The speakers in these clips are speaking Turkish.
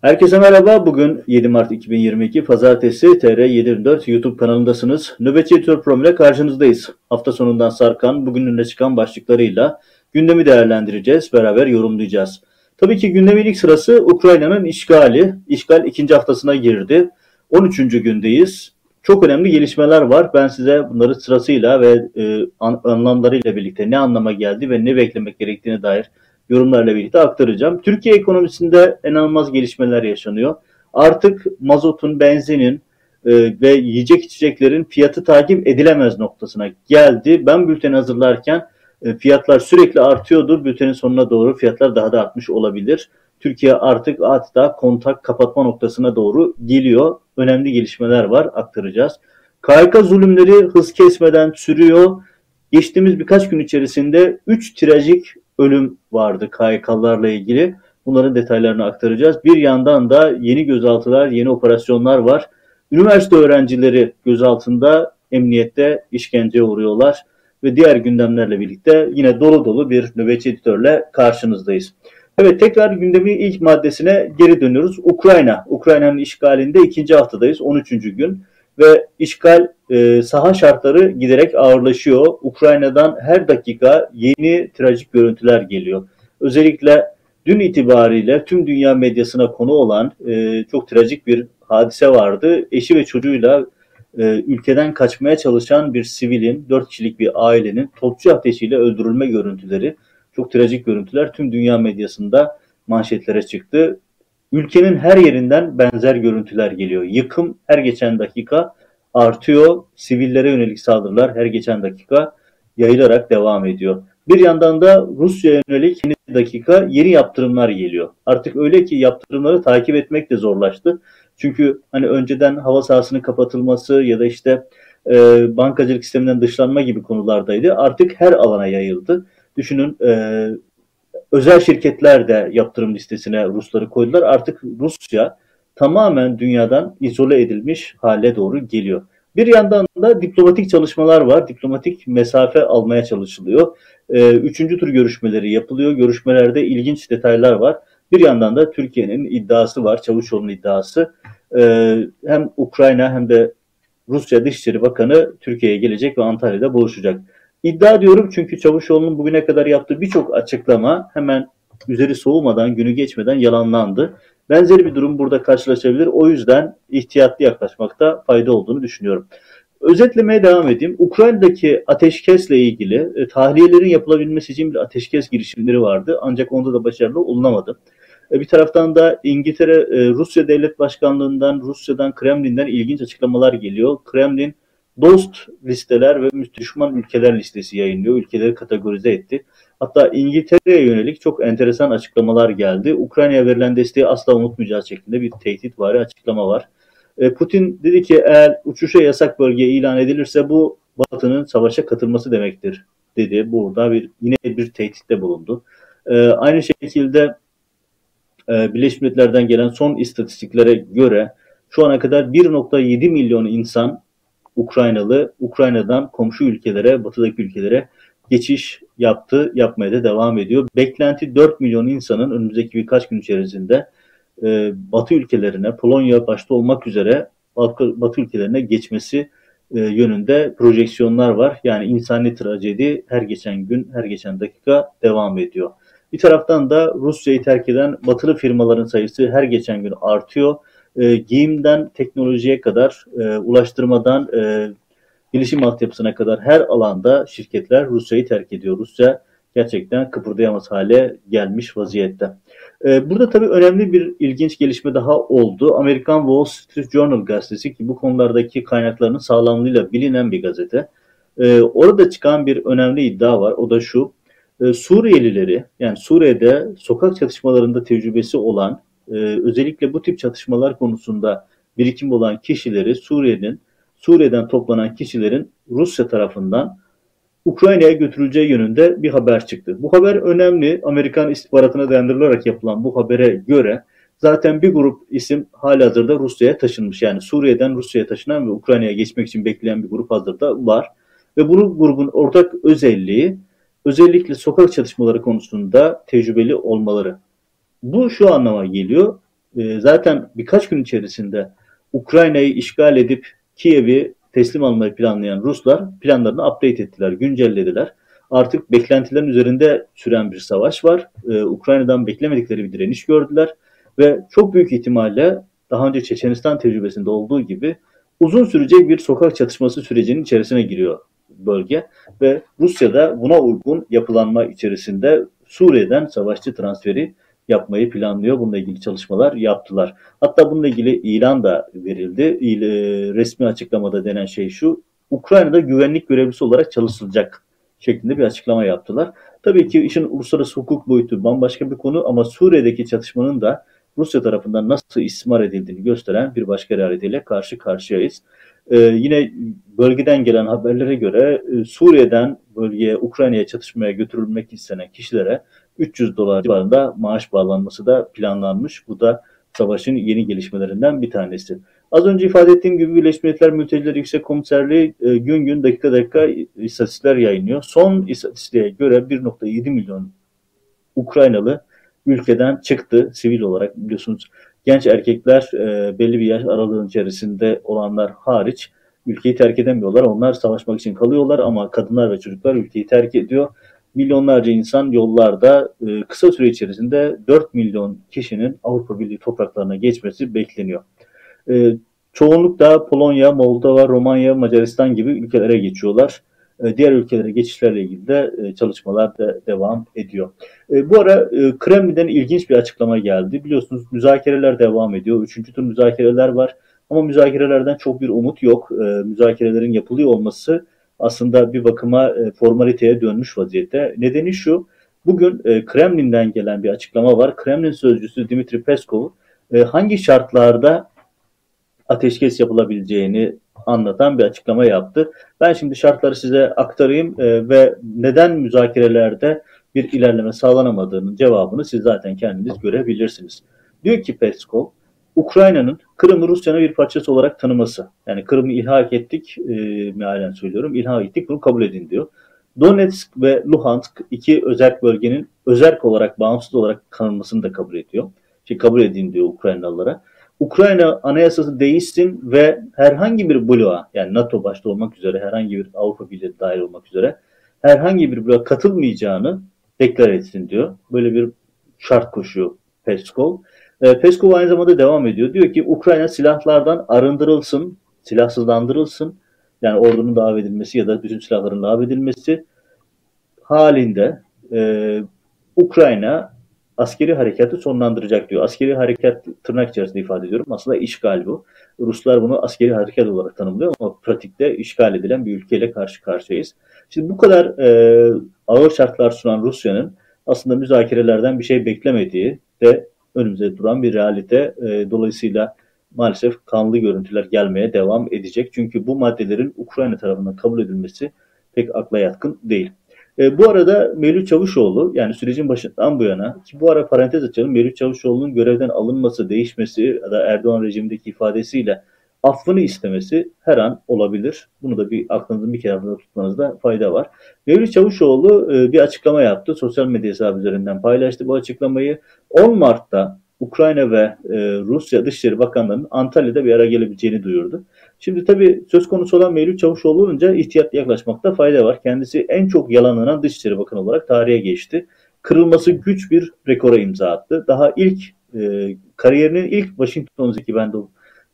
Herkese merhaba. Bugün 7 Mart 2022 Pazartesi TR724 YouTube kanalındasınız. Nöbetçi Editör Prom ile karşınızdayız. Hafta sonundan sarkan, bugün çıkan başlıklarıyla gündemi değerlendireceğiz, beraber yorumlayacağız. Tabii ki gündemin ilk sırası Ukrayna'nın işgali. İşgal ikinci haftasına girdi. 13. gündeyiz. Çok önemli gelişmeler var. Ben size bunları sırasıyla ve e, anlamlarıyla birlikte ne anlama geldi ve ne beklemek gerektiğine dair yorumlarla birlikte aktaracağım. Türkiye ekonomisinde inanılmaz gelişmeler yaşanıyor. Artık mazotun, benzinin e, ve yiyecek içeceklerin fiyatı takip edilemez noktasına geldi. Ben bülteni hazırlarken e, fiyatlar sürekli artıyordu. Bültenin sonuna doğru fiyatlar daha da artmış olabilir. Türkiye artık hatta kontak kapatma noktasına doğru geliyor. Önemli gelişmeler var aktaracağız. KYK zulümleri hız kesmeden sürüyor. Geçtiğimiz birkaç gün içerisinde 3 trajik ölüm vardı KYK'larla ilgili. Bunların detaylarını aktaracağız. Bir yandan da yeni gözaltılar, yeni operasyonlar var. Üniversite öğrencileri gözaltında emniyette işkenceye uğruyorlar ve diğer gündemlerle birlikte yine dolu dolu bir nöbetçi editörle karşınızdayız. Evet tekrar gündemin ilk maddesine geri dönüyoruz. Ukrayna. Ukrayna'nın işgalinde ikinci haftadayız. 13. gün ve işgal e, saha şartları giderek ağırlaşıyor. Ukrayna'dan her dakika yeni trajik görüntüler geliyor. Özellikle dün itibariyle tüm dünya medyasına konu olan e, çok trajik bir hadise vardı. Eşi ve çocuğuyla e, ülkeden kaçmaya çalışan bir sivilin, dört kişilik bir ailenin topçu ateşiyle öldürülme görüntüleri, çok trajik görüntüler tüm dünya medyasında manşetlere çıktı. Ülkenin her yerinden benzer görüntüler geliyor. Yıkım her geçen dakika artıyor. Sivillere yönelik saldırılar her geçen dakika yayılarak devam ediyor. Bir yandan da Rusya yönelik yeni dakika yeni yaptırımlar geliyor. Artık öyle ki yaptırımları takip etmek de zorlaştı. Çünkü hani önceden hava sahasının kapatılması ya da işte e, bankacılık sisteminden dışlanma gibi konulardaydı. Artık her alana yayıldı. Düşünün e, özel şirketler de yaptırım listesine Rusları koydular. Artık Rusya tamamen dünyadan izole edilmiş hale doğru geliyor. Bir yandan da diplomatik çalışmalar var. Diplomatik mesafe almaya çalışılıyor. Ee, üçüncü tur görüşmeleri yapılıyor. Görüşmelerde ilginç detaylar var. Bir yandan da Türkiye'nin iddiası var. Çavuşoğlu'nun iddiası. Ee, hem Ukrayna hem de Rusya Dışişleri Bakanı Türkiye'ye gelecek ve Antalya'da buluşacak. İddia diyorum çünkü Çavuşoğlu'nun bugüne kadar yaptığı birçok açıklama hemen üzeri soğumadan, günü geçmeden yalanlandı. Benzeri bir durum burada karşılaşabilir. O yüzden ihtiyatlı yaklaşmakta fayda olduğunu düşünüyorum. Özetlemeye devam edeyim. Ukrayna'daki ateşkesle ilgili e, tahliyelerin yapılabilmesi için bir ateşkes girişimleri vardı. Ancak onda da başarılı olunamadı. E, bir taraftan da İngiltere, e, Rusya Devlet Başkanlığı'ndan, Rusya'dan, Kremlin'den ilginç açıklamalar geliyor. Kremlin dost listeler ve düşman ülkeler listesi yayınlıyor. Ülkeleri kategorize etti. Hatta İngiltere'ye yönelik çok enteresan açıklamalar geldi. Ukrayna'ya verilen desteği asla unutmayacağız şeklinde bir tehdit var, açıklama var. E, Putin dedi ki eğer uçuşa yasak bölge ilan edilirse bu Batı'nın savaşa katılması demektir dedi. Burada bir yine bir tehditte bulundu. E, aynı şekilde e, Birleşmiş Milletler'den gelen son istatistiklere göre şu ana kadar 1.7 milyon insan Ukraynalı Ukrayna'dan komşu ülkelere, batıdaki ülkelere geçiş yaptı, yapmaya da devam ediyor. Beklenti 4 milyon insanın önümüzdeki birkaç gün içerisinde e, Batı ülkelerine, Polonya başta olmak üzere Batı, ülkelerine geçmesi e, yönünde projeksiyonlar var. Yani insani trajedi her geçen gün, her geçen dakika devam ediyor. Bir taraftan da Rusya'yı terk eden batılı firmaların sayısı her geçen gün artıyor. E, giyimden teknolojiye kadar, e, ulaştırmadan e, bilişim altyapısına kadar her alanda şirketler Rusya'yı terk ediyor. Rusya gerçekten kıpırdayamaz hale gelmiş vaziyette. Ee, burada tabii önemli bir ilginç gelişme daha oldu. Amerikan Wall Street Journal gazetesi ki bu konulardaki kaynaklarının sağlamlığıyla bilinen bir gazete. Ee, orada çıkan bir önemli iddia var. O da şu. Ee, Suriyelileri yani Suriye'de sokak çatışmalarında tecrübesi olan özellikle bu tip çatışmalar konusunda birikim olan kişileri Suriye'nin Suriye'den toplanan kişilerin Rusya tarafından Ukrayna'ya götürüleceği yönünde bir haber çıktı. Bu haber önemli. Amerikan istihbaratına dayandırılarak yapılan bu habere göre zaten bir grup isim hazırda Rusya'ya taşınmış. Yani Suriye'den Rusya'ya taşınan ve Ukrayna'ya geçmek için bekleyen bir grup hazırda var. Ve bu grubun ortak özelliği özellikle sokak çatışmaları konusunda tecrübeli olmaları. Bu şu anlama geliyor. e, zaten birkaç gün içerisinde Ukrayna'yı işgal edip Kiev'i teslim almayı planlayan Ruslar planlarını update ettiler, güncellediler. Artık beklentilerin üzerinde süren bir savaş var. Ee, Ukrayna'dan beklemedikleri bir direniş gördüler ve çok büyük ihtimalle daha önce Çeçenistan tecrübesinde olduğu gibi uzun sürecek bir sokak çatışması sürecinin içerisine giriyor bölge ve Rusya da buna uygun yapılanma içerisinde Suriye'den savaşçı transferi yapmayı planlıyor. Bununla ilgili çalışmalar yaptılar. Hatta bununla ilgili ilan da verildi. E, resmi açıklamada denen şey şu. Ukrayna'da güvenlik görevlisi olarak çalışılacak şeklinde bir açıklama yaptılar. Tabii ki işin uluslararası hukuk boyutu bambaşka bir konu ama Suriye'deki çatışmanın da Rusya tarafından nasıl istismar edildiğini gösteren bir başka realiteyle karşı karşıyayız. Ee, yine bölgeden gelen haberlere göre e, Suriye'den bölgeye Ukrayna'ya çatışmaya götürülmek istenen kişilere 300 dolar civarında maaş bağlanması da planlanmış. Bu da savaşın yeni gelişmelerinden bir tanesi. Az önce ifade ettiğim gibi Birleşmiş Milletler Mülteciler Yüksek Komiserliği e, gün gün dakika dakika istatistikler yayınlıyor. Son istatistiğe göre 1.7 milyon Ukraynalı ülkeden çıktı sivil olarak biliyorsunuz. Genç erkekler e, belli bir yaş aralığın içerisinde olanlar hariç ülkeyi terk edemiyorlar. Onlar savaşmak için kalıyorlar ama kadınlar ve çocuklar ülkeyi terk ediyor. Milyonlarca insan yollarda e, kısa süre içerisinde 4 milyon kişinin Avrupa Birliği topraklarına geçmesi bekleniyor. E, çoğunlukla Polonya, Moldova, Romanya, Macaristan gibi ülkelere geçiyorlar. E, diğer ülkelere geçişlerle ilgili de e, çalışmalar da devam ediyor. E, bu ara Kremlin'den ilginç bir açıklama geldi. Biliyorsunuz müzakereler devam ediyor. Üçüncü tur müzakereler var. Ama müzakerelerden çok bir umut yok. Müzakerelerin yapılıyor olması aslında bir bakıma formaliteye dönmüş vaziyette. Nedeni şu, bugün Kremlin'den gelen bir açıklama var. Kremlin sözcüsü Dimitri Peskov hangi şartlarda ateşkes yapılabileceğini anlatan bir açıklama yaptı. Ben şimdi şartları size aktarayım e, ve neden müzakerelerde bir ilerleme sağlanamadığının cevabını siz zaten kendiniz görebilirsiniz. Diyor ki Peskov, Ukrayna'nın Kırım'ı Rusya'nın bir parçası olarak tanıması. Yani Kırım'ı ilhak ettik, e, mealen söylüyorum, ilhak ettik bunu kabul edin diyor. Donetsk ve Luhansk iki özerk bölgenin özerk olarak, bağımsız olarak kanılmasını da kabul ediyor. Şey, kabul edin diyor Ukraynalılara. Ukrayna anayasası değişsin ve herhangi bir bloğa yani NATO başta olmak üzere herhangi bir Avrupa Birliği dahil olmak üzere herhangi bir bloğa katılmayacağını deklar etsin diyor. Böyle bir şart koşuyor Peskov. E, Peskov aynı zamanda devam ediyor. Diyor ki Ukrayna silahlardan arındırılsın, silahsızlandırılsın. Yani ordunun davet edilmesi ya da bütün silahların davet edilmesi halinde e, Ukrayna askeri harekatı sonlandıracak diyor. Askeri harekat tırnak içerisinde ifade ediyorum. Aslında işgal bu. Ruslar bunu askeri harekat olarak tanımlıyor ama pratikte işgal edilen bir ülkeyle karşı karşıyayız. Şimdi bu kadar e, ağır şartlar sunan Rusya'nın aslında müzakerelerden bir şey beklemediği de önümüze duran bir realite. E, dolayısıyla maalesef kanlı görüntüler gelmeye devam edecek. Çünkü bu maddelerin Ukrayna tarafından kabul edilmesi pek akla yatkın değil. E, bu arada Melih Çavuşoğlu yani sürecin başından bu yana ki bu ara parantez açalım Melih Çavuşoğlu'nun görevden alınması, değişmesi ya da Erdoğan rejimindeki ifadesiyle affını istemesi her an olabilir. Bunu da bir aklınızın bir kenarında tutmanızda fayda var. Mevlüt Çavuşoğlu e, bir açıklama yaptı. Sosyal medya hesabı üzerinden paylaştı bu açıklamayı. 10 Mart'ta Ukrayna ve e, Rusya Dışişleri Bakanlarının Antalya'da bir ara gelebileceğini duyurdu. Şimdi tabii söz konusu olan Mevlüt Çavuşoğlu olunca ihtiyatlı yaklaşmakta fayda var. Kendisi en çok yalanlanan Dışişleri Bakanı olarak tarihe geçti. Kırılması güç bir rekora imza attı. Daha ilk e, kariyerinin ilk Washington ki ben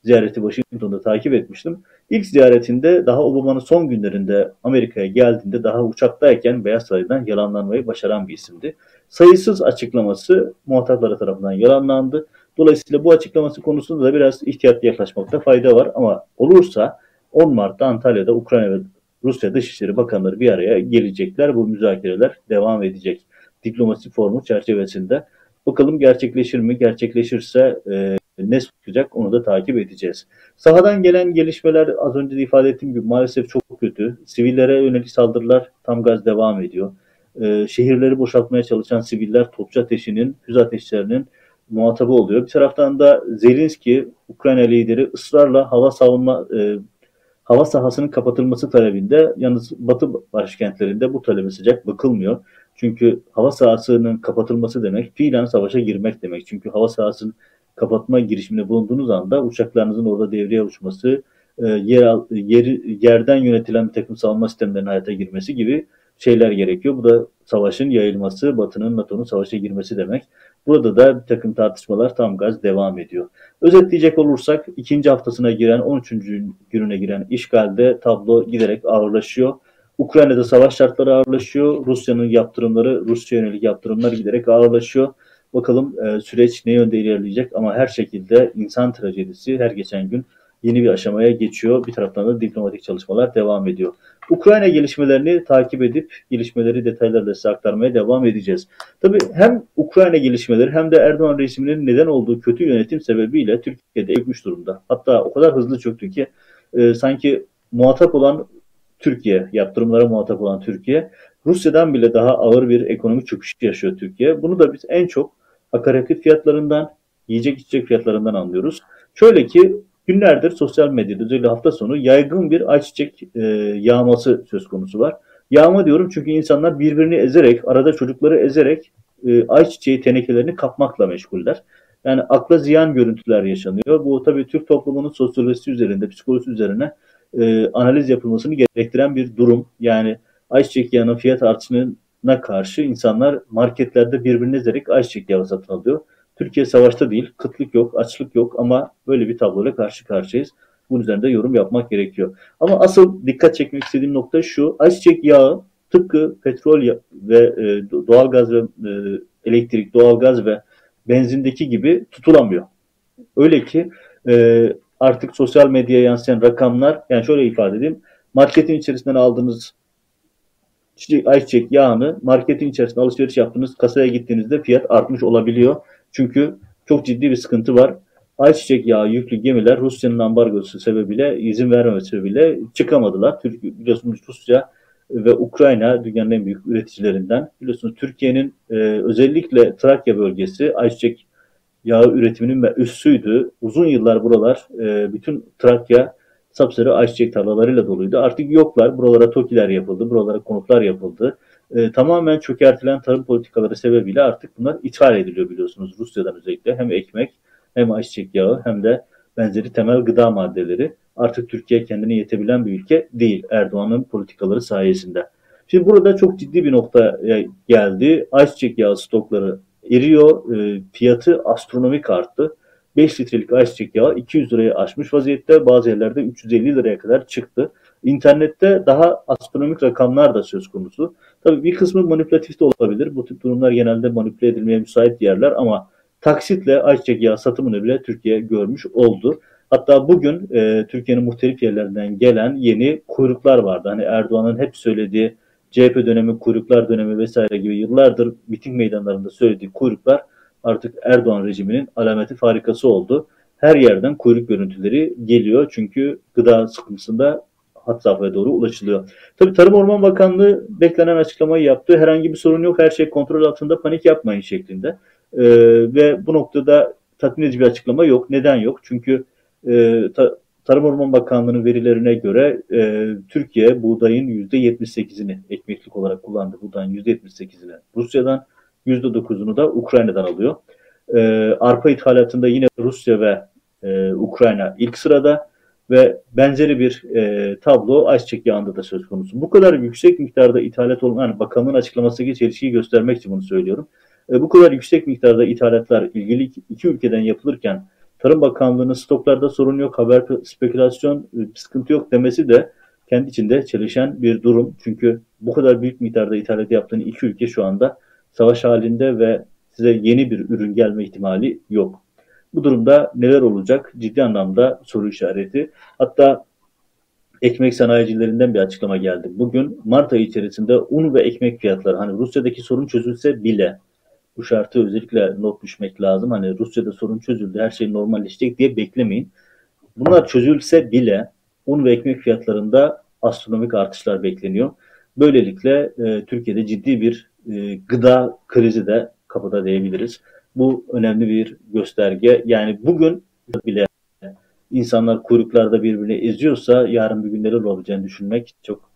ziyareti Washington'da takip etmiştim. İlk ziyaretinde daha Obama'nın son günlerinde Amerika'ya geldiğinde daha uçaktayken Beyaz Saray'dan yalanlanmayı başaran bir isimdi. Sayısız açıklaması muhatapları tarafından yalanlandı. Dolayısıyla bu açıklaması konusunda da biraz ihtiyatlı yaklaşmakta fayda var ama olursa 10 Mart'ta Antalya'da Ukrayna ve Rusya Dışişleri Bakanları bir araya gelecekler. Bu müzakereler devam edecek. Diplomasi formu çerçevesinde. Bakalım gerçekleşir mi? Gerçekleşirse e, ne çıkacak onu da takip edeceğiz. Sahadan gelen gelişmeler az önce de ifade ettiğim gibi maalesef çok kötü. Sivillere yönelik saldırılar tam gaz devam ediyor. E, şehirleri boşaltmaya çalışan siviller topçu ateşinin, füze ateşlerinin muhatabı oluyor. Bir taraftan da Zelenski, Ukrayna lideri ısrarla hava savunma e, hava sahasının kapatılması talebinde yalnız Batı başkentlerinde bu talebe sıcak bakılmıyor. Çünkü hava sahasının kapatılması demek fiilen savaşa girmek demek. Çünkü hava sahasının kapatma girişiminde bulunduğunuz anda uçaklarınızın orada devreye uçması, e, yer, yer, yerden yönetilen bir takım savunma sistemlerinin hayata girmesi gibi şeyler gerekiyor. Bu da savaşın yayılması, Batı'nın NATO'nun savaşa girmesi demek. Burada da bir takım tartışmalar tam gaz devam ediyor. Özetleyecek olursak ikinci haftasına giren 13. gününe giren işgalde tablo giderek ağırlaşıyor. Ukrayna'da savaş şartları ağırlaşıyor. Rusya'nın yaptırımları, Rusya yönelik yaptırımlar giderek ağırlaşıyor. Bakalım e, süreç ne yönde ilerleyecek ama her şekilde insan trajedisi her geçen gün yeni bir aşamaya geçiyor. Bir taraftan da diplomatik çalışmalar devam ediyor. Ukrayna gelişmelerini takip edip gelişmeleri detaylarla size aktarmaya devam edeceğiz. Tabii hem Ukrayna gelişmeleri hem de Erdoğan rejiminin neden olduğu kötü yönetim sebebiyle Türkiye'de çökmüş durumda. Hatta o kadar hızlı çöktü ki e, sanki muhatap olan Türkiye, yaptırımlara muhatap olan Türkiye, Rusya'dan bile daha ağır bir ekonomik çöküş yaşıyor Türkiye. Bunu da biz en çok akaryakıt fiyatlarından, yiyecek içecek fiyatlarından anlıyoruz. Şöyle ki günlerdir sosyal medyada özellikle hafta sonu yaygın bir ayçiçek e, yağması söz konusu var. Yağma diyorum çünkü insanlar birbirini ezerek, arada çocukları ezerek e, ayçiçeği tenekelerini kapmakla meşguller. Yani akla ziyan görüntüler yaşanıyor. Bu tabii Türk toplumunun sosyolojisi üzerinde, psikolojisi üzerine e, analiz yapılmasını gerektiren bir durum. Yani ayçiçek yağının fiyat artışına karşı insanlar marketlerde birbirini ezerek ayçiçek yağı satın alıyor. Türkiye savaşta değil, kıtlık yok, açlık yok ama böyle bir tabloyla karşı karşıyayız. Bunun üzerinde yorum yapmak gerekiyor. Ama asıl dikkat çekmek istediğim nokta şu. Ayçiçek yağı tıpkı petrol ve e, doğalgaz ve e, elektrik, doğalgaz ve benzindeki gibi tutulamıyor. Öyle ki e, artık sosyal medyaya yansıyan rakamlar, yani şöyle ifade edeyim. Marketin içerisinden aldığınız ayçiçek yağını marketin içerisinde alışveriş yaptığınız kasaya gittiğinizde fiyat artmış olabiliyor. Çünkü çok ciddi bir sıkıntı var. Ayçiçek yağı yüklü gemiler Rusya'nın ambargosu sebebiyle izin vermemesi sebebiyle çıkamadılar. Türkiye biliyorsunuz Rusya ve Ukrayna dünyanın en büyük üreticilerinden. Biliyorsunuz Türkiye'nin e, özellikle Trakya bölgesi ayçiçek yağı üretiminin ve üssüydü. Uzun yıllar buralar e, bütün Trakya sapsarı ayçiçek tarlalarıyla doluydu. Artık yoklar. Buralara TOKİ'ler yapıldı. Buralara konutlar yapıldı. E, tamamen çökertilen tarım politikaları sebebiyle artık bunlar ithal ediliyor biliyorsunuz Rusya'dan özellikle. Hem ekmek hem ayçiçek yağı hem de benzeri temel gıda maddeleri. Artık Türkiye kendine yetebilen bir ülke değil Erdoğan'ın politikaları sayesinde. Şimdi burada çok ciddi bir nokta geldi. Ayçiçek yağı stokları eriyor. E, fiyatı astronomik arttı. 5 litrelik ayçiçek yağı 200 liraya aşmış vaziyette. Bazı yerlerde 350 liraya kadar çıktı. İnternette daha astronomik rakamlar da söz konusu. Tabii bir kısmı manipülatif de olabilir. Bu tip durumlar genelde manipüle edilmeye müsait yerler ama taksitle ayçiçek yağı satımını bile Türkiye görmüş oldu. Hatta bugün e, Türkiye'nin muhtelif yerlerinden gelen yeni kuyruklar vardı. Hani Erdoğan'ın hep söylediği CHP dönemi, kuyruklar dönemi vesaire gibi yıllardır miting meydanlarında söylediği kuyruklar artık Erdoğan rejiminin alameti farikası oldu. Her yerden kuyruk görüntüleri geliyor çünkü gıda sıkıntısında hat safhaya doğru ulaşılıyor. Tabii Tarım Orman Bakanlığı beklenen açıklamayı yaptı. Herhangi bir sorun yok, her şey kontrol altında, panik yapmayın şeklinde. Ee, ve bu noktada tatmin edici bir açıklama yok. Neden yok? Çünkü e, ta, Tarım Orman Bakanlığı'nın verilerine göre e, Türkiye buğdayın %78'ini ekmeklik olarak kullandı. Buğdayın %78'ini Rusya'dan, %9'unu da Ukrayna'dan alıyor. E, arpa ithalatında yine Rusya ve e, Ukrayna ilk sırada ve benzeri bir e, tablo ayçiçek yağında da söz konusu. Bu kadar yüksek miktarda ithalat olan, yani bakanlığın açıklamasındaki çelişkiyi göstermek için bunu söylüyorum. E, bu kadar yüksek miktarda ithalatlar ilgili iki ülkeden yapılırken Tarım Bakanlığı'nın stoklarda sorun yok, haber spekülasyon e, sıkıntı yok demesi de kendi içinde çelişen bir durum. Çünkü bu kadar büyük miktarda ithalat yaptığın iki ülke şu anda savaş halinde ve size yeni bir ürün gelme ihtimali yok. Bu durumda neler olacak? Ciddi anlamda soru işareti. Hatta ekmek sanayicilerinden bir açıklama geldi. Bugün Mart ayı içerisinde un ve ekmek fiyatları hani Rusya'daki sorun çözülse bile bu şartı özellikle not düşmek lazım. Hani Rusya'da sorun çözüldü, her şey normalleşecek diye beklemeyin. Bunlar çözülse bile un ve ekmek fiyatlarında astronomik artışlar bekleniyor. Böylelikle e, Türkiye'de ciddi bir e, gıda krizi de kapıda diyebiliriz. Bu önemli bir gösterge. Yani bugün bile insanlar kuyruklarda birbirini eziyorsa yarın bir gün neler olacağını düşünmek çok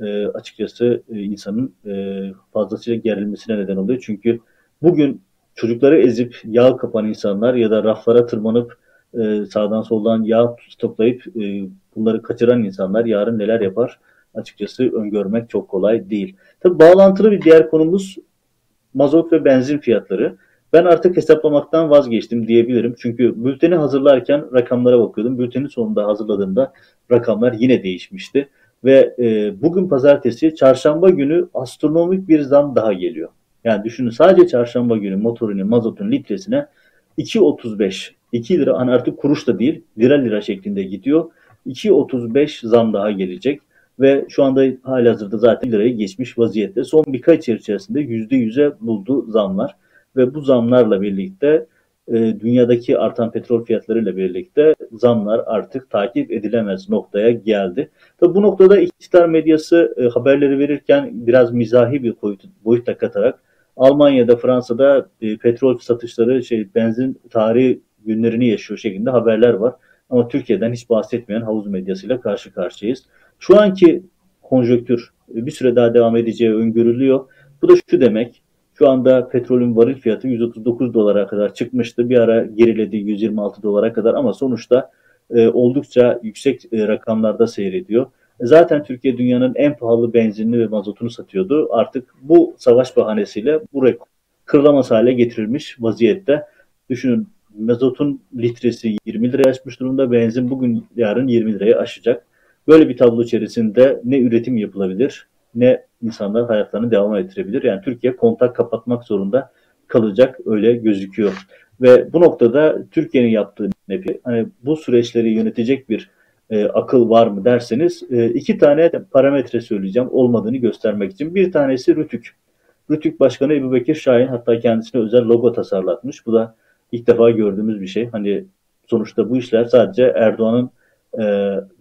e, açıkçası e, insanın e, fazlasıyla gerilmesine neden oluyor. Çünkü bugün çocukları ezip yağ kapan insanlar ya da raflara tırmanıp e, sağdan soldan yağ toplayıp e, bunları kaçıran insanlar yarın neler yapar açıkçası öngörmek çok kolay değil. Tabi bağlantılı bir diğer konumuz mazot ve benzin fiyatları. Ben artık hesaplamaktan vazgeçtim diyebilirim. Çünkü bülteni hazırlarken rakamlara bakıyordum. Bültenin sonunda hazırladığımda rakamlar yine değişmişti. Ve e, bugün pazartesi çarşamba günü astronomik bir zam daha geliyor. Yani düşünün sadece çarşamba günü motorunun mazotun litresine 2.35 2 lira artık kuruş da değil lira lira şeklinde gidiyor. 2.35 zam daha gelecek ve şu anda hali hazırda zaten lirayı geçmiş vaziyette. Son birkaç yıl içerisinde %100'e buldu zamlar ve bu zamlarla birlikte e, dünyadaki artan petrol fiyatlarıyla birlikte zamlar artık takip edilemez noktaya geldi. Tabi bu noktada iktidar medyası e, haberleri verirken biraz mizahi bir boyut, boyut da katarak Almanya'da, Fransa'da e, petrol satışları, şey benzin tarihi günlerini yaşıyor şeklinde haberler var. Ama Türkiye'den hiç bahsetmeyen havuz medyasıyla karşı karşıyayız. Şu anki konjöktür bir süre daha devam edeceği öngörülüyor. Bu da şu demek, şu anda petrolün varil fiyatı 139 dolara kadar çıkmıştı. Bir ara geriledi 126 dolara kadar ama sonuçta e, oldukça yüksek e, rakamlarda seyrediyor. Zaten Türkiye dünyanın en pahalı benzinini ve mazotunu satıyordu. Artık bu savaş bahanesiyle bu rekor kırılamaz hale getirilmiş vaziyette. Düşünün mazotun litresi 20 liraya aşmış durumda. Benzin bugün yarın 20 liraya aşacak. Böyle bir tablo içerisinde ne üretim yapılabilir ne insanlar hayatlarını devam ettirebilir. Yani Türkiye kontak kapatmak zorunda kalacak öyle gözüküyor. Ve bu noktada Türkiye'nin yaptığı nepi hani bu süreçleri yönetecek bir e, akıl var mı derseniz e, iki tane parametre söyleyeceğim olmadığını göstermek için. Bir tanesi Rütük. Rütük Başkanı Ebu Bekir Şahin hatta kendisine özel logo tasarlatmış. Bu da ilk defa gördüğümüz bir şey. Hani sonuçta bu işler sadece Erdoğan'ın e,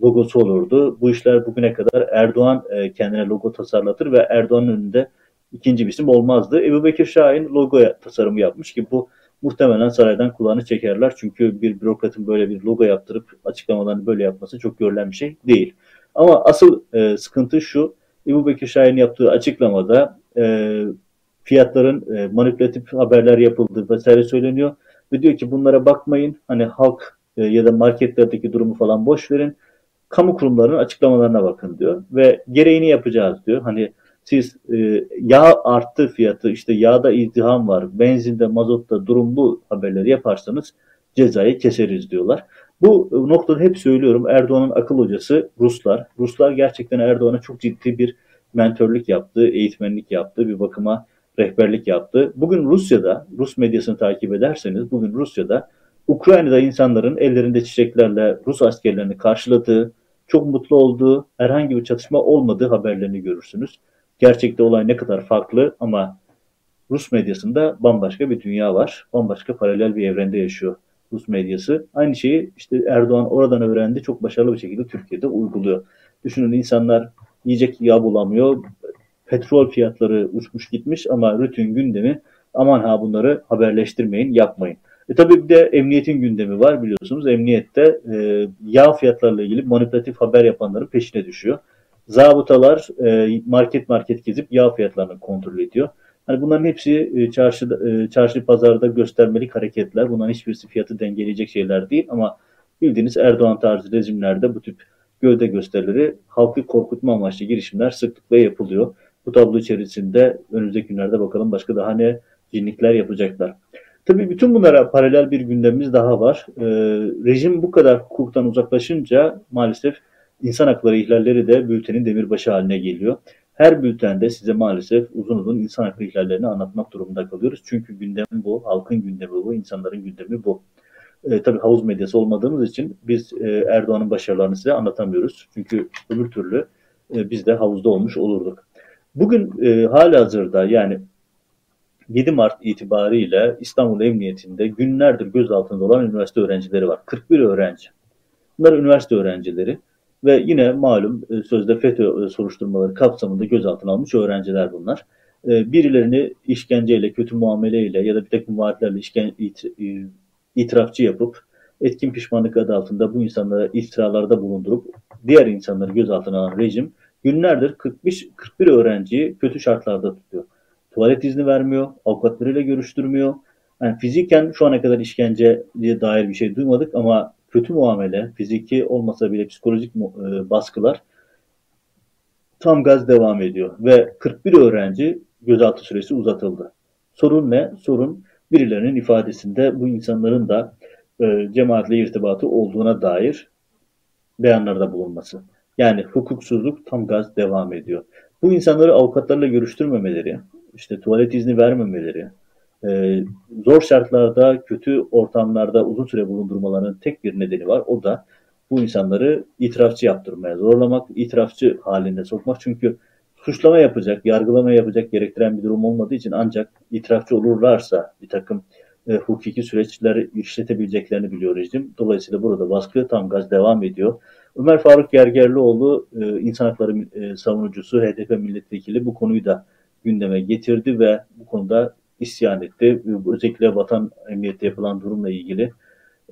logosu olurdu. Bu işler bugüne kadar Erdoğan e, kendine logo tasarlatır ve Erdoğan'ın önünde ikinci bir isim olmazdı. Ebu Bekir Şahin logo tasarımı yapmış ki bu muhtemelen saraydan kulağını çekerler. Çünkü bir bürokratın böyle bir logo yaptırıp açıklamalarını böyle yapması çok görülen bir şey değil. Ama asıl e, sıkıntı şu, Ebu Bekir Şahin yaptığı açıklamada e, fiyatların e, manipülatif haberler yapıldığı vesaire söyleniyor. Ve diyor ki bunlara bakmayın, hani halk e, ya da marketlerdeki durumu falan boş verin. Kamu kurumlarının açıklamalarına bakın diyor. Ve gereğini yapacağız diyor. Hani siz e, yağ arttı fiyatı, işte yağda izdiham var, benzinde, mazotta durum bu haberleri yaparsanız cezayı keseriz diyorlar. Bu noktada hep söylüyorum Erdoğan'ın akıl hocası Ruslar. Ruslar gerçekten Erdoğan'a çok ciddi bir mentörlük yaptı, eğitmenlik yaptı, bir bakıma rehberlik yaptı. Bugün Rusya'da, Rus medyasını takip ederseniz bugün Rusya'da Ukrayna'da insanların ellerinde çiçeklerle Rus askerlerini karşıladığı, çok mutlu olduğu, herhangi bir çatışma olmadığı haberlerini görürsünüz. Gerçekte olay ne kadar farklı ama Rus medyasında bambaşka bir dünya var. Bambaşka paralel bir evrende yaşıyor Rus medyası. Aynı şeyi işte Erdoğan oradan öğrendi. Çok başarılı bir şekilde Türkiye'de uyguluyor. Düşünün insanlar yiyecek yağ bulamıyor. Petrol fiyatları uçmuş gitmiş ama Rütün gündemi aman ha bunları haberleştirmeyin, yapmayın. E tabii bir de emniyetin gündemi var biliyorsunuz. Emniyette e, yağ fiyatlarıyla ilgili manipülatif haber yapanların peşine düşüyor. Zabıtalar e, market market gezip yağ fiyatlarını kontrol ediyor. Hani bunların hepsi e, çarşı e, çarşı pazarda göstermelik hareketler. Bunların hiçbirisi fiyatı dengeleyecek şeyler değil ama bildiğiniz Erdoğan tarzı rejimlerde bu tip gövde gösterileri halkı korkutma amaçlı girişimler sıklıkla yapılıyor. Bu tablo içerisinde önümüzdeki günlerde bakalım başka daha ne cinlikler yapacaklar. Tabii bütün bunlara paralel bir gündemimiz daha var. Ee, rejim bu kadar hukuktan uzaklaşınca maalesef insan hakları ihlalleri de bültenin demirbaşı haline geliyor. Her bültende size maalesef uzun uzun insan hakları ihlallerini anlatmak durumunda kalıyoruz. Çünkü gündem bu, halkın gündemi bu, insanların gündemi bu. E, tabii havuz medyası olmadığımız için biz e, Erdoğan'ın başarılarını size anlatamıyoruz. Çünkü öbür türlü e, biz de havuzda olmuş olurduk. Bugün e, hala hazırda yani 7 Mart itibariyle İstanbul Emniyetinde günlerdir gözaltında olan üniversite öğrencileri var. 41 öğrenci. Bunlar üniversite öğrencileri ve yine malum e, sözde FETÖ e, soruşturmaları kapsamında gözaltına almış öğrenciler bunlar. E, birilerini işkenceyle, kötü muameleyle ya da bir takım vaatlerle işken, it, itirafçı yapıp etkin pişmanlık adı altında bu insanlara iftiralarda bulundurup diğer insanları gözaltına alan rejim günlerdir 45, 41 öğrenciyi kötü şartlarda tutuyor tuvalet izni vermiyor, avukatlarıyla görüştürmüyor. Yani fiziken şu ana kadar işkenceye dair bir şey duymadık ama kötü muamele, fiziki olmasa bile psikolojik e, baskılar tam gaz devam ediyor. Ve 41 öğrenci gözaltı süresi uzatıldı. Sorun ne? Sorun birilerinin ifadesinde bu insanların da e, cemaatle irtibatı olduğuna dair beyanlarda bulunması. Yani hukuksuzluk tam gaz devam ediyor. Bu insanları avukatlarla görüştürmemeleri, işte tuvalet izni vermemeleri, e, zor şartlarda, kötü ortamlarda uzun süre bulundurmalarının tek bir nedeni var. O da bu insanları itirafçı yaptırmaya zorlamak, itirafçı halinde sokmak. Çünkü suçlama yapacak, yargılama yapacak gerektiren bir durum olmadığı için ancak itirafçı olurlarsa bir takım e, hukuki süreçler işletebileceklerini biliyor rejim. Dolayısıyla burada baskı tam gaz devam ediyor. Ömer Faruk Gergerlioğlu e, insan hakları e, savunucusu, HDP milletvekili bu konuyu da gündeme getirdi ve bu konuda isyan etti. Özellikle vatan emniyette yapılan durumla ilgili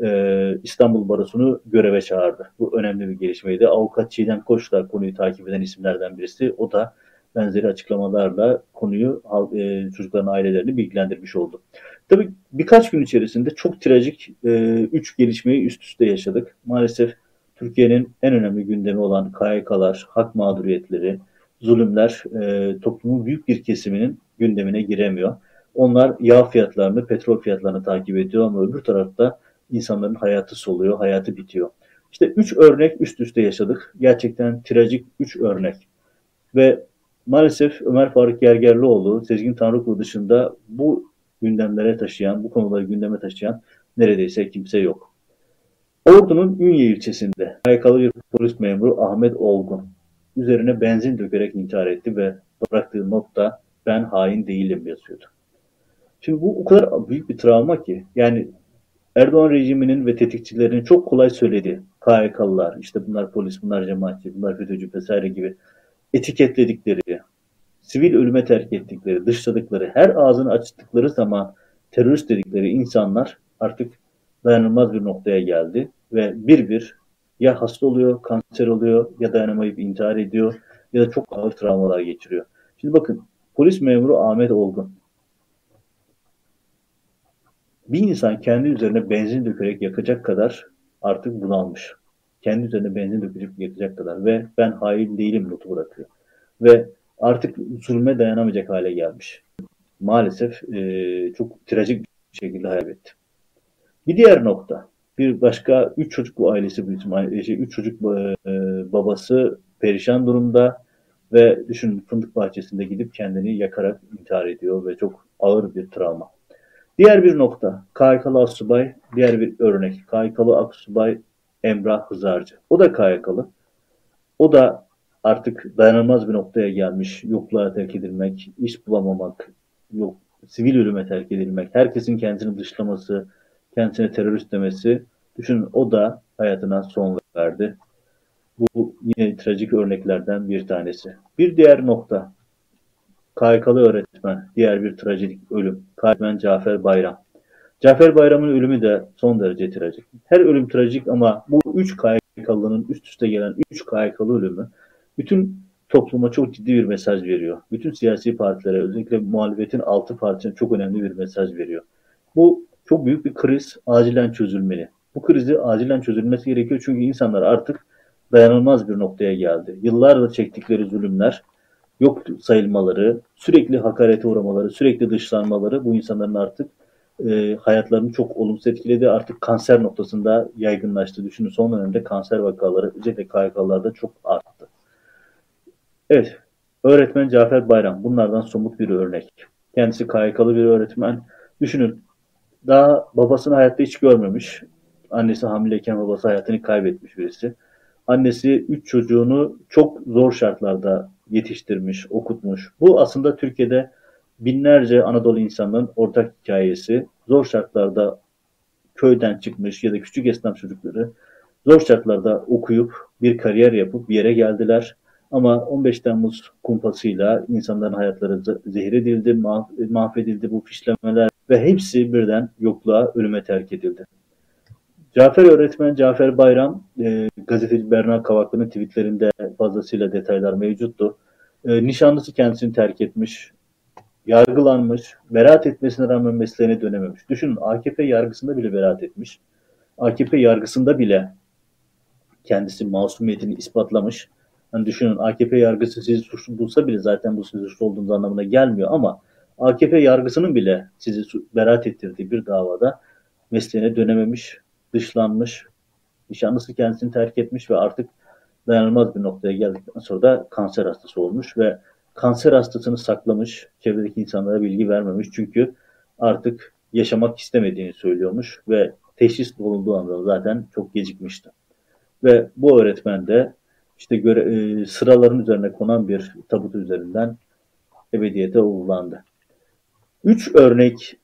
e, İstanbul Barosu'nu göreve çağırdı. Bu önemli bir gelişmeydi. Avukat Çiğdem Koç da konuyu takip eden isimlerden birisi. O da benzeri açıklamalarla konuyu e, çocukların ailelerini bilgilendirmiş oldu. Tabii birkaç gün içerisinde çok trajik e, üç gelişmeyi üst üste yaşadık. Maalesef Türkiye'nin en önemli gündemi olan KYK'lar, hak mağduriyetleri, zulümler e, toplumun büyük bir kesiminin gündemine giremiyor. Onlar yağ fiyatlarını, petrol fiyatlarını takip ediyor ama öbür tarafta insanların hayatı soluyor, hayatı bitiyor. İşte üç örnek üst üste yaşadık. Gerçekten trajik üç örnek. Ve maalesef Ömer Faruk Gergerlioğlu, Sezgin Tanrıkulu dışında bu gündemlere taşıyan, bu konuları gündeme taşıyan neredeyse kimse yok. Ordu'nun Ünye ilçesinde ayakalı bir polis memuru Ahmet Olgun üzerine benzin dökerek intihar etti ve bıraktığı notta ben hain değilim yazıyordu. Şimdi bu o kadar büyük bir travma ki yani Erdoğan rejiminin ve tetikçilerinin çok kolay söylediği KHK'lılar, işte bunlar polis, bunlar cemaatçi, bunlar FETÖ'cü vesaire gibi etiketledikleri, sivil ölüme terk ettikleri, dışladıkları, her ağzını açtıkları zaman terörist dedikleri insanlar artık dayanılmaz bir noktaya geldi ve bir bir ya hasta oluyor, kanser oluyor ya dayanamayıp intihar ediyor ya da çok ağır travmalar geçiriyor. Şimdi bakın polis memuru Ahmet Olgun bir insan kendi üzerine benzin dökerek yakacak kadar artık bunalmış. Kendi üzerine benzin dökecek yakacak kadar ve ben hain değilim notu bırakıyor. Ve artık zulme dayanamayacak hale gelmiş. Maalesef e, çok trajik bir şekilde haybetti. Bir diğer nokta, bir başka üç çocuklu ailesi bu isim, şey, üç çocuk e, babası perişan durumda ve düşün fındık bahçesinde gidip kendini yakarak intihar ediyor ve çok ağır bir travma. Diğer bir nokta, KYK'lı Asubay, diğer bir örnek, KYK'lı Asubay Emrah Hızarcı. O da KYK'lı. O da artık dayanılmaz bir noktaya gelmiş. Yokluğa terk edilmek, iş bulamamak, yok, sivil ölüme terk edilmek, herkesin kendisini dışlaması, kendisine terörist demesi. Düşünün o da hayatına son verdi. Bu yine trajik örneklerden bir tanesi. Bir diğer nokta, KYK'lı öğretmen, diğer bir trajedik ölüm. Öğretmen Cafer Bayram. Cafer Bayram'ın ölümü de son derece trajik. Her ölüm trajik ama bu üç KYK'lının üst üste gelen üç KYK'lı ölümü bütün topluma çok ciddi bir mesaj veriyor. Bütün siyasi partilere özellikle muhalefetin altı partisine çok önemli bir mesaj veriyor. Bu çok büyük bir kriz acilen çözülmeli. Bu krizi acilen çözülmesi gerekiyor çünkü insanlar artık dayanılmaz bir noktaya geldi. Yıllardır çektikleri zulümler, yok sayılmaları, sürekli hakarete uğramaları, sürekli dışlanmaları bu insanların artık e, hayatlarını çok olumsuz etkiledi. Artık kanser noktasında yaygınlaştı. Düşünün son dönemde kanser vakaları özellikle KYK'larda çok arttı. Evet, öğretmen Cafer Bayram bunlardan somut bir örnek. Kendisi KYK'lı bir öğretmen. Düşünün daha babasını hayatta hiç görmemiş. Annesi hamileyken babası hayatını kaybetmiş birisi. Annesi üç çocuğunu çok zor şartlarda yetiştirmiş, okutmuş. Bu aslında Türkiye'de binlerce Anadolu insanının ortak hikayesi. Zor şartlarda köyden çıkmış ya da küçük esnaf çocukları zor şartlarda okuyup bir kariyer yapıp bir yere geldiler. Ama 15 Temmuz kumpasıyla insanların hayatları zehir edildi, mahvedildi bu fişlemeler ve hepsi birden yokluğa, ölüme terk edildi. Cafer öğretmen Cafer Bayram, e, gazeteci Berna Kavaklı'nın tweetlerinde fazlasıyla detaylar mevcuttu. E, nişanlısı kendisini terk etmiş. yargılanmış, beraat etmesine rağmen mesleğine dönememiş. Düşünün AKP yargısında bile beraat etmiş. AKP yargısında bile kendisi masumiyetini ispatlamış. Hani düşünün AKP yargısı sizi suçlu bulsa bile zaten bu sizin suçlu olduğunuz anlamına gelmiyor ama AKP yargısının bile sizi beraat ettirdiği bir davada mesleğine dönememiş, dışlanmış, nişanlısı kendisini terk etmiş ve artık dayanılmaz bir noktaya geldikten sonra da kanser hastası olmuş ve kanser hastasını saklamış, çevredeki insanlara bilgi vermemiş çünkü artık yaşamak istemediğini söylüyormuş ve teşhis bulunduğu anda zaten çok gecikmişti. Ve bu öğretmen de işte göre, e, sıraların üzerine konan bir tabut üzerinden ebediyete uğurlandı. Üç örnek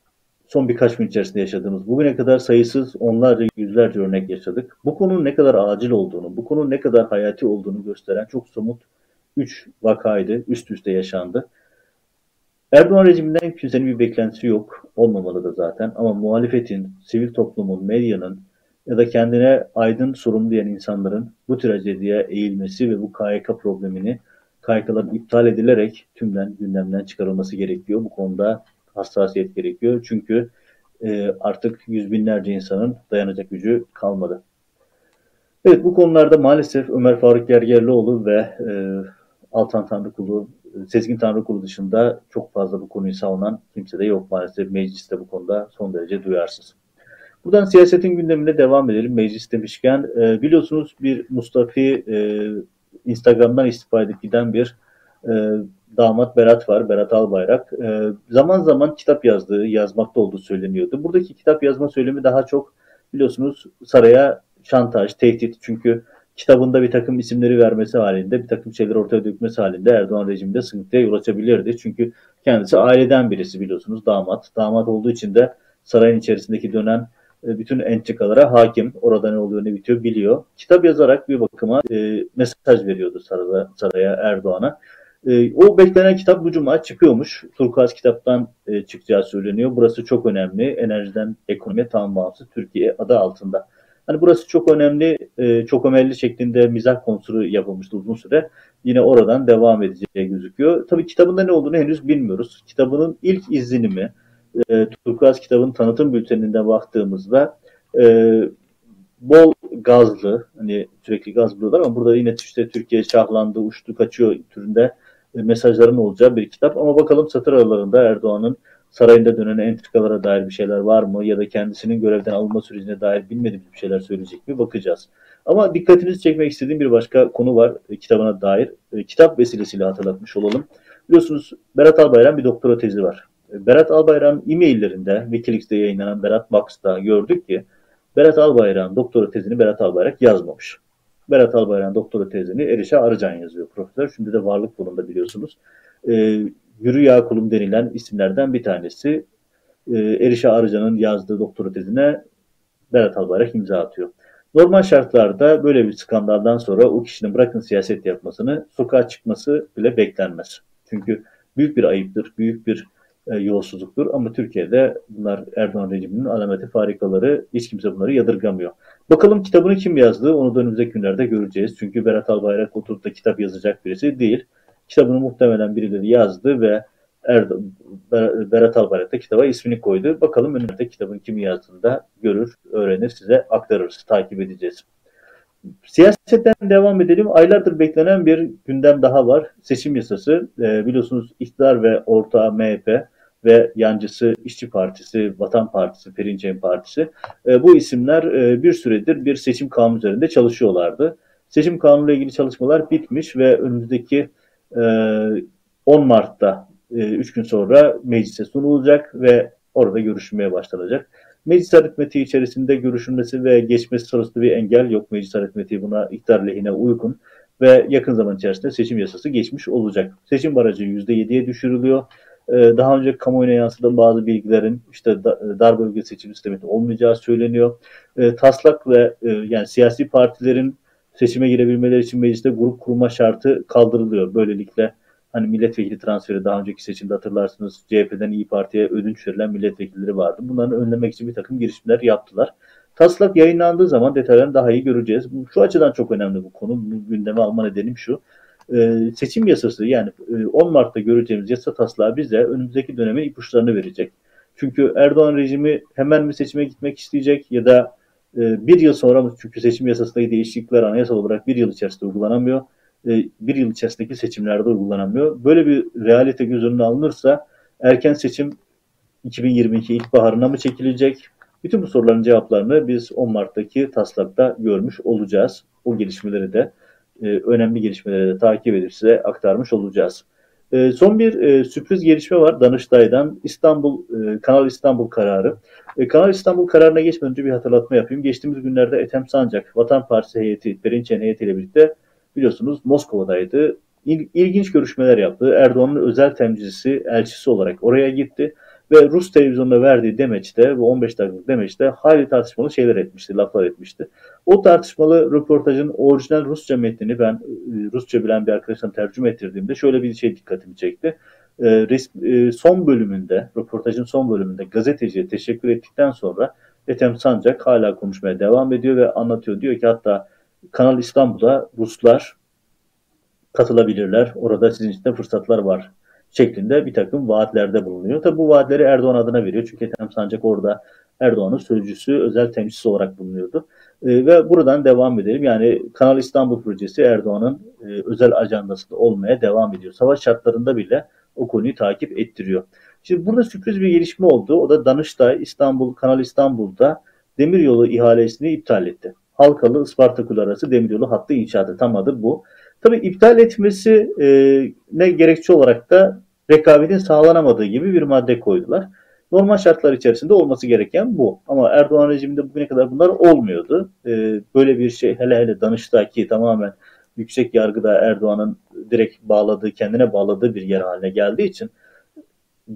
son birkaç gün içerisinde yaşadığımız, bugüne kadar sayısız onlarca yüzlerce örnek yaşadık. Bu konunun ne kadar acil olduğunu, bu konunun ne kadar hayati olduğunu gösteren çok somut üç vakaydı, üst üste yaşandı. Erdoğan rejiminden kimsenin bir beklentisi yok, olmamalı da zaten ama muhalefetin, sivil toplumun, medyanın ya da kendine aydın sorumlu diyen insanların bu trajediye eğilmesi ve bu KYK problemini KYK'ların iptal edilerek tümden gündemden çıkarılması gerekiyor. Bu konuda hassasiyet gerekiyor. Çünkü e, artık yüz binlerce insanın dayanacak gücü kalmadı. Evet bu konularda maalesef Ömer Faruk Gergerlioğlu ve e, Altan Tanrıkulu, Sezgin Tanrıkulu dışında çok fazla bu konuyu savunan kimse de yok maalesef. Mecliste bu konuda son derece duyarsız. Buradan siyasetin gündemine devam edelim. Meclis demişken e, biliyorsunuz bir Mustafi e, Instagram'dan istifa edip giden bir e, damat Berat var, Berat Albayrak. E, zaman zaman kitap yazdığı, yazmakta olduğu söyleniyordu. Buradaki kitap yazma söylemi daha çok biliyorsunuz saraya şantaj, tehdit. Çünkü kitabında bir takım isimleri vermesi halinde, bir takım şeyler ortaya dökmesi halinde Erdoğan rejiminde sıkıntıya yol açabilirdi. Çünkü kendisi aileden birisi biliyorsunuz, damat. Damat olduğu için de sarayın içerisindeki dönen e, bütün entrikalara hakim. Orada ne oluyor ne bitiyor biliyor. Kitap yazarak bir bakıma e, mesaj veriyordu saraya, saraya Erdoğan'a. E, o beklenen kitap bu cuma çıkıyormuş. Turkuaz kitaptan e, çıkacağı söyleniyor. Burası çok önemli. Enerjiden ekonomiye tam bağımsız Türkiye adı altında. Hani burası çok önemli, e, çok önemli şeklinde mizah konusu yapılmıştı uzun süre. Yine oradan devam edeceği gözüküyor. Tabii kitabında ne olduğunu henüz bilmiyoruz. Kitabının ilk izlenimi, e, Turkuaz kitabın tanıtım bülteninde baktığımızda e, bol gazlı, hani sürekli gaz buluyorlar ama burada yine işte Türkiye şahlandı, uçtu, kaçıyor türünde mesajların olacağı bir kitap. Ama bakalım satır aralarında Erdoğan'ın sarayında dönen entrikalara dair bir şeyler var mı ya da kendisinin görevden alınma sürecine dair bilmediğimiz bir şeyler söyleyecek mi bakacağız. Ama dikkatinizi çekmek istediğim bir başka konu var e, kitabına dair. E, kitap vesilesiyle hatırlatmış olalım. Biliyorsunuz Berat Albayrak bir doktora tezi var. E, Berat Albayrak'ın e-maillerinde Wikileaks'te yayınlanan Berat Box'ta gördük ki Berat Albayrak'ın doktora tezini Berat Albayrak yazmamış. Berat Albayrak'ın doktora tezini Erişa Arıcan yazıyor profesör. Şimdi de varlık bulunda biliyorsunuz. E, Yürü Ya denilen isimlerden bir tanesi. E, Erişa Arıcan'ın yazdığı doktora tezine Berat Albayrak imza atıyor. Normal şartlarda böyle bir skandaldan sonra o kişinin bırakın siyaset yapmasını, sokağa çıkması bile beklenmez. Çünkü büyük bir ayıptır, büyük bir e, yolsuzluktur. Ama Türkiye'de bunlar Erdoğan rejiminin alameti farikaları hiç kimse bunları yadırgamıyor. Bakalım kitabını kim yazdı onu da önümüzdeki günlerde göreceğiz. Çünkü Berat Albayrak oturup da kitap yazacak birisi değil. Kitabını muhtemelen birileri yazdı ve Erdo Berat Albayrak da kitaba ismini koydu. Bakalım önümüzde kitabın kimi yazdığını görür, öğrenir, size aktarırız, takip edeceğiz. Siyasetten devam edelim. Aylardır beklenen bir gündem daha var. Seçim yasası. E, biliyorsunuz iktidar ve ortağı MHP ve yancısı İşçi Partisi, Vatan Partisi, Perinçek Partisi e, bu isimler e, bir süredir bir seçim kanunu üzerinde çalışıyorlardı. Seçim kanunu ile ilgili çalışmalar bitmiş ve önümüzdeki e, 10 Mart'ta 3 e, gün sonra meclise sunulacak ve orada görüşülmeye başlanacak. Meclis aritmetiği içerisinde görüşülmesi ve geçmesi sırasında bir engel yok. Meclis aritmetiği buna iktidar lehine uygun ve yakın zaman içerisinde seçim yasası geçmiş olacak. Seçim barajı %7'ye düşürülüyor. Ee, daha önce kamuoyuna yansıdan bazı bilgilerin işte dar bölge seçim sistemi olmayacağı söyleniyor. Ee, taslak ve e, yani siyasi partilerin seçime girebilmeleri için mecliste grup kurma şartı kaldırılıyor. Böylelikle hani milletvekili transferi daha önceki seçimde hatırlarsınız CHP'den İyi Parti'ye ödünç verilen milletvekilleri vardı. Bunları önlemek için bir takım girişimler yaptılar. Taslak yayınlandığı zaman detaylarını daha iyi göreceğiz. Şu açıdan çok önemli bu konu. Gündeme alma nedenim şu. E, seçim yasası yani e, 10 Mart'ta göreceğimiz yasa taslağı bize önümüzdeki dönemin ipuçlarını verecek. Çünkü Erdoğan rejimi hemen mi seçime gitmek isteyecek ya da e, bir yıl sonra mı çünkü seçim yasasındaki değişiklikler anayasal olarak bir yıl içerisinde uygulanamıyor. E, bir yıl içerisindeki seçimlerde uygulanamıyor. Böyle bir realite göz önüne alınırsa erken seçim 2022 ilkbaharına mı çekilecek? Bütün bu soruların cevaplarını biz 10 Mart'taki taslakta görmüş olacağız. O gelişmeleri de e, önemli gelişmeleri de takip edip size aktarmış olacağız. E, son bir e, sürpriz gelişme var Danıştay'dan İstanbul Kanal İstanbul kararı. Kanal İstanbul kararına geçmeden önce bir hatırlatma yapayım. Geçtiğimiz günlerde Ethem Sancak, Vatan Partisi heyeti, Perinçen heyetiyle birlikte biliyorsunuz Moskova'daydı. İl, ilginç görüşmeler yaptı. Erdoğan'ın özel temsilcisi, elçisi olarak oraya gitti. Ve Rus televizyonuna verdiği demeçte, bu 15 dakikalık demeçte hayli tartışmalı şeyler etmişti, laflar etmişti. O tartışmalı röportajın orijinal Rusça metnini ben e, Rusça bilen bir arkadaştan tercüme ettirdiğimde şöyle bir şey dikkatimi çekti. E, e, son bölümünde, röportajın son bölümünde gazeteciye teşekkür ettikten sonra Ethem Sancak hala konuşmaya devam ediyor ve anlatıyor. Diyor ki hatta Kanal İstanbul'a Ruslar katılabilirler. Orada sizin için de fırsatlar var şeklinde bir takım vaatlerde bulunuyor. Tabi bu vaatleri Erdoğan adına veriyor. Çünkü Ethem Sancak orada Erdoğan'ın sözcüsü, özel temsilcisi olarak bulunuyordu. E, ve buradan devam edelim. Yani Kanal İstanbul projesi Erdoğan'ın e, özel ajandasında olmaya devam ediyor. Savaş şartlarında bile o konuyu takip ettiriyor. Şimdi burada sürpriz bir gelişme oldu. O da Danıştay İstanbul, Kanal İstanbul'da demiryolu ihalesini iptal etti. Halkalı Ispartakul arası demiryolu hattı inşaatı tam adı bu. Tabii iptal etmesi e, ne gerekçe olarak da rekabetin sağlanamadığı gibi bir madde koydular. Normal şartlar içerisinde olması gereken bu. Ama Erdoğan rejiminde bugüne kadar bunlar olmuyordu. Ee, böyle bir şey hele hele Danıştay'ki tamamen yüksek yargıda Erdoğan'ın direkt bağladığı, kendine bağladığı bir yer haline geldiği için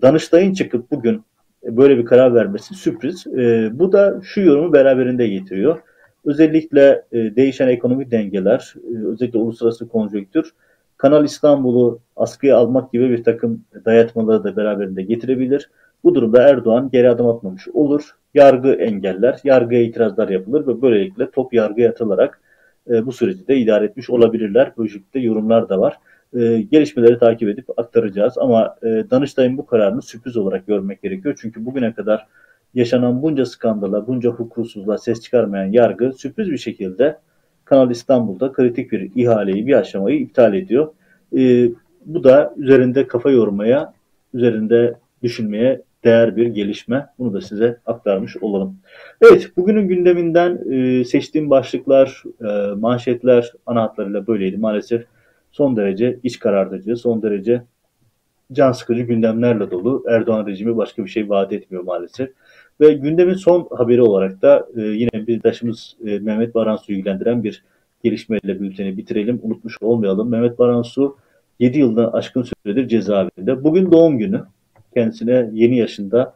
Danıştay'ın çıkıp bugün böyle bir karar vermesi sürpriz. Ee, bu da şu yorumu beraberinde getiriyor. Özellikle e, değişen ekonomik dengeler, e, özellikle uluslararası konjonktür Kanal İstanbul'u askıya almak gibi bir takım dayatmaları da beraberinde getirebilir. Bu durumda Erdoğan geri adım atmamış olur. Yargı engeller, yargıya itirazlar yapılır ve böylelikle top yargıya atılarak e, bu süreci de idare etmiş olabilirler. Şekilde yorumlar da var. E, gelişmeleri takip edip aktaracağız ama e, Danıştay'ın bu kararını sürpriz olarak görmek gerekiyor. Çünkü bugüne kadar yaşanan bunca skandala, bunca hukuksuzluğa ses çıkarmayan yargı sürpriz bir şekilde Kanal İstanbul'da kritik bir ihaleyi, bir aşamayı iptal ediyor. E, bu da üzerinde kafa yormaya, üzerinde düşünmeye değer bir gelişme. Bunu da size aktarmış olalım. Evet, bugünün gündeminden e, seçtiğim başlıklar, e, manşetler ana hatlarıyla böyleydi. Maalesef son derece iç karartıcı, son derece can sıkıcı gündemlerle dolu. Erdoğan rejimi başka bir şey vaat etmiyor maalesef. Ve gündemin son haberi olarak da e, yine bir taşımız e, Mehmet Baransu'yu ilgilendiren bir gelişmeyle bülteni bitirelim. Unutmuş olmayalım. Mehmet Baransu 7 yıldan aşkın süredir cezaevinde. Bugün doğum günü. Kendisine yeni yaşında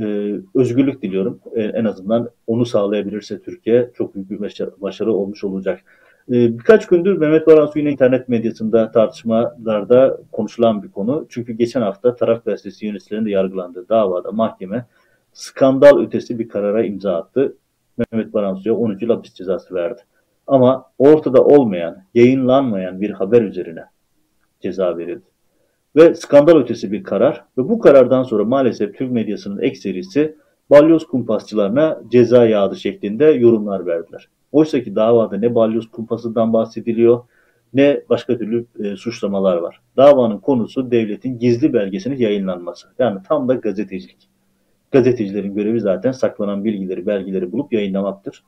e, özgürlük diliyorum. E, en azından onu sağlayabilirse Türkiye çok büyük bir başarı, başarı olmuş olacak. E, birkaç gündür Mehmet Baransu yine internet medyasında tartışmalarda konuşulan bir konu. Çünkü geçen hafta Taraf Gazetesi yöneticilerinin de yargılandığı davada mahkeme skandal ötesi bir karara imza attı. Mehmet Baransu'ya 13 yıl hapis cezası verdi. Ama ortada olmayan, yayınlanmayan bir haber üzerine ceza verildi. Ve skandal ötesi bir karar ve bu karardan sonra maalesef Türk medyasının ekserisi balyoz kumpasçılarına ceza yağdı şeklinde yorumlar verdiler. Oysa ki davada ne balyoz kumpasından bahsediliyor ne başka türlü e, suçlamalar var. Davanın konusu devletin gizli belgesinin yayınlanması. Yani tam da gazetecilik. Gazetecilerin görevi zaten saklanan bilgileri, belgeleri bulup yayınlamaktır.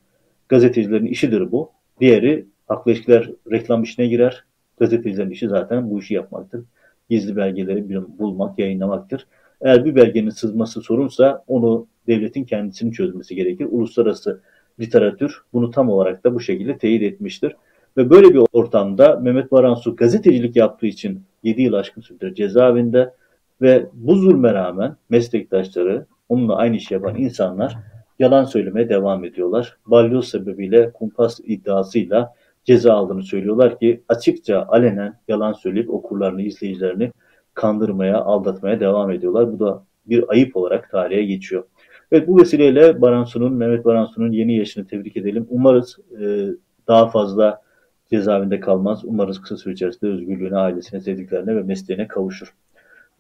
Gazetecilerin işidir bu. Diğeri haklı ilişkiler reklam işine girer. Gazetecilerin işi zaten bu işi yapmaktır. Gizli belgeleri bulmak, yayınlamaktır. Eğer bir belgenin sızması sorunsa onu devletin kendisini çözmesi gerekir. Uluslararası literatür bunu tam olarak da bu şekilde teyit etmiştir. Ve böyle bir ortamda Mehmet Baransu gazetecilik yaptığı için 7 yıl aşkın süredir cezaevinde ve bu zulme rağmen meslektaşları, onunla aynı iş yapan insanlar yalan söylemeye devam ediyorlar. Balyoz sebebiyle kumpas iddiasıyla ceza aldığını söylüyorlar ki açıkça alenen yalan söyleyip okurlarını, izleyicilerini kandırmaya, aldatmaya devam ediyorlar. Bu da bir ayıp olarak tarihe geçiyor. Evet bu vesileyle Baransu'nun, Mehmet Baransu'nun yeni yaşını tebrik edelim. Umarız e, daha fazla cezaevinde kalmaz. Umarız kısa süre içerisinde özgürlüğüne, ailesine, sevdiklerine ve mesleğine kavuşur.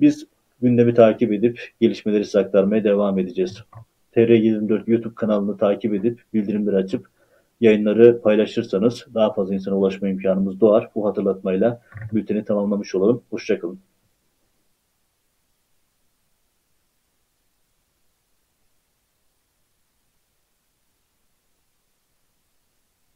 Biz gündemi takip edip gelişmeleri size aktarmaya devam edeceğiz. TR24 YouTube kanalını takip edip bildirimleri açıp yayınları paylaşırsanız daha fazla insana ulaşma imkanımız doğar. Bu hatırlatmayla bülteni tamamlamış olalım. Hoşçakalın.